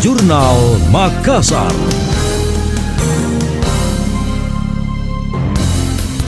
Jurnal Makassar.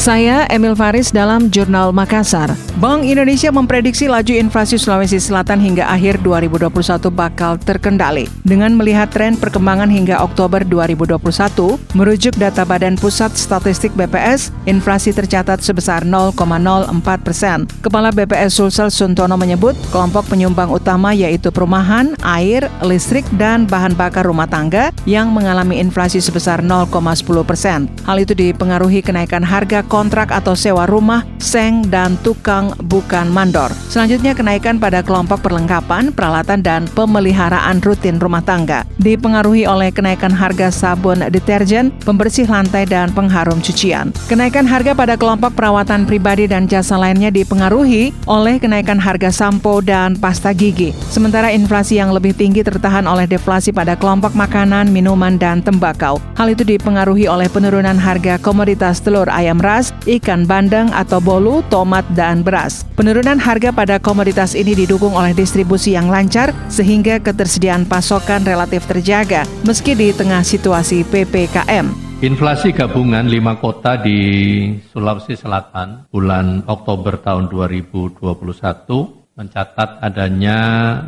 Saya Emil Faris dalam Jurnal Makassar. Bank Indonesia memprediksi laju inflasi Sulawesi Selatan hingga akhir 2021 bakal terkendali. Dengan melihat tren perkembangan hingga Oktober 2021, merujuk data Badan Pusat Statistik BPS, inflasi tercatat sebesar 0,04 persen. Kepala BPS Sulsel Suntono menyebut kelompok penyumbang utama yaitu perumahan, air, listrik, dan bahan bakar rumah tangga yang mengalami inflasi sebesar 0,10 persen. Hal itu dipengaruhi kenaikan harga kontrak atau sewa rumah, seng, dan tukang bukan mandor. Selanjutnya kenaikan pada kelompok perlengkapan, peralatan, dan pemeliharaan rutin rumah tangga. Dipengaruhi oleh kenaikan harga sabun deterjen, pembersih lantai, dan pengharum cucian. Kenaikan harga pada kelompok perawatan pribadi dan jasa lainnya dipengaruhi oleh kenaikan harga sampo dan pasta gigi. Sementara inflasi yang lebih tinggi tertahan oleh deflasi pada kelompok makanan, minuman, dan tembakau. Hal itu dipengaruhi oleh penurunan harga komoditas telur ayam ras beras, ikan bandeng atau bolu, tomat, dan beras. Penurunan harga pada komoditas ini didukung oleh distribusi yang lancar sehingga ketersediaan pasokan relatif terjaga meski di tengah situasi PPKM. Inflasi gabungan lima kota di Sulawesi Selatan bulan Oktober tahun 2021 mencatat adanya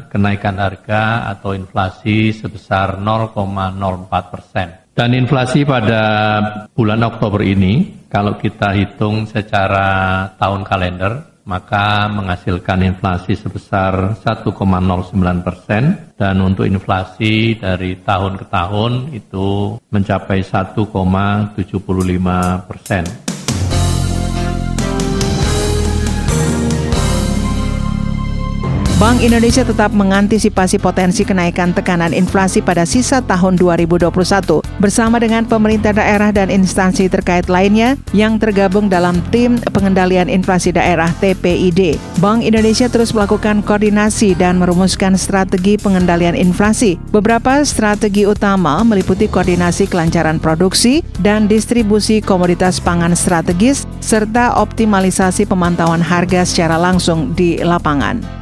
kenaikan harga atau inflasi sebesar 0,04 persen. Dan inflasi pada bulan Oktober ini, kalau kita hitung secara tahun kalender, maka menghasilkan inflasi sebesar 1,09 persen dan untuk inflasi dari tahun ke tahun itu mencapai 1,75 persen. Bank Indonesia tetap mengantisipasi potensi kenaikan tekanan inflasi pada sisa tahun 2021 bersama dengan pemerintah daerah dan instansi terkait lainnya yang tergabung dalam tim pengendalian inflasi daerah TPID. Bank Indonesia terus melakukan koordinasi dan merumuskan strategi pengendalian inflasi. Beberapa strategi utama meliputi koordinasi kelancaran produksi dan distribusi komoditas pangan strategis serta optimalisasi pemantauan harga secara langsung di lapangan.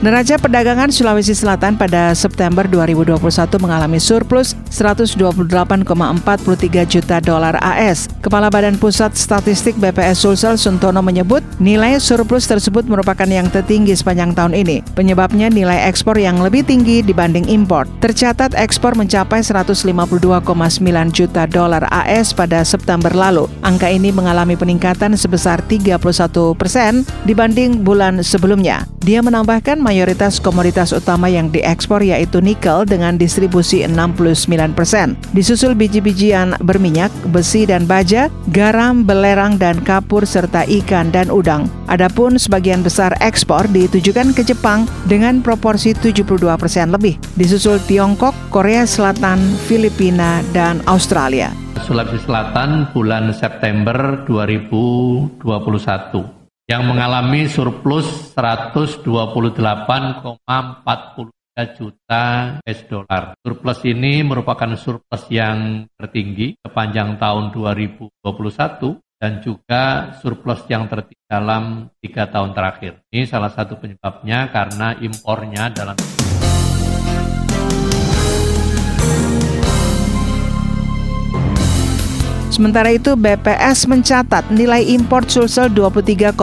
Neraca perdagangan Sulawesi Selatan pada September 2021 mengalami surplus 128,43 juta dolar AS. Kepala Badan Pusat Statistik BPS Sulsel Suntono menyebut nilai surplus tersebut merupakan yang tertinggi sepanjang tahun ini. Penyebabnya nilai ekspor yang lebih tinggi dibanding impor. Tercatat ekspor mencapai 152,9 juta dolar AS pada September lalu. Angka ini mengalami peningkatan sebesar 31 persen dibanding bulan sebelumnya. Dia menambahkan mayoritas komoditas utama yang diekspor yaitu nikel dengan distribusi 69 persen. Disusul biji-bijian berminyak, besi dan baja, garam, belerang dan kapur serta ikan dan udang. Adapun sebagian besar ekspor ditujukan ke Jepang dengan proporsi 72 persen lebih. Disusul Tiongkok, Korea Selatan, Filipina dan Australia. Sulawesi Selatan bulan September 2021 yang mengalami surplus 128,43 juta US dollar. Surplus ini merupakan surplus yang tertinggi sepanjang tahun 2021 dan juga surplus yang tertinggi dalam tiga tahun terakhir. Ini salah satu penyebabnya karena impornya dalam Sementara itu BPS mencatat nilai impor Sulsel 23,66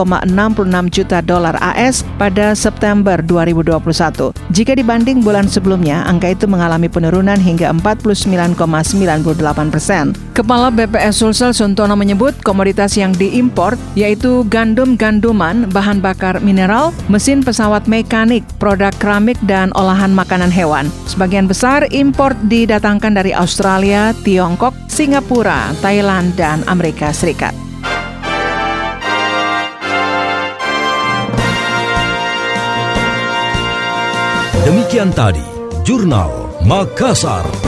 juta dolar AS pada September 2021. Jika dibanding bulan sebelumnya, angka itu mengalami penurunan hingga 49,98 persen. Kepala BPS Sulsel Suntono menyebut komoditas yang diimpor yaitu gandum-ganduman, bahan bakar mineral, mesin pesawat mekanik, produk keramik, dan olahan makanan hewan. Sebagian besar impor didatangkan dari Australia, Tiongkok, Singapura, Thailand, dan Amerika Serikat. Demikian tadi, Jurnal Makassar.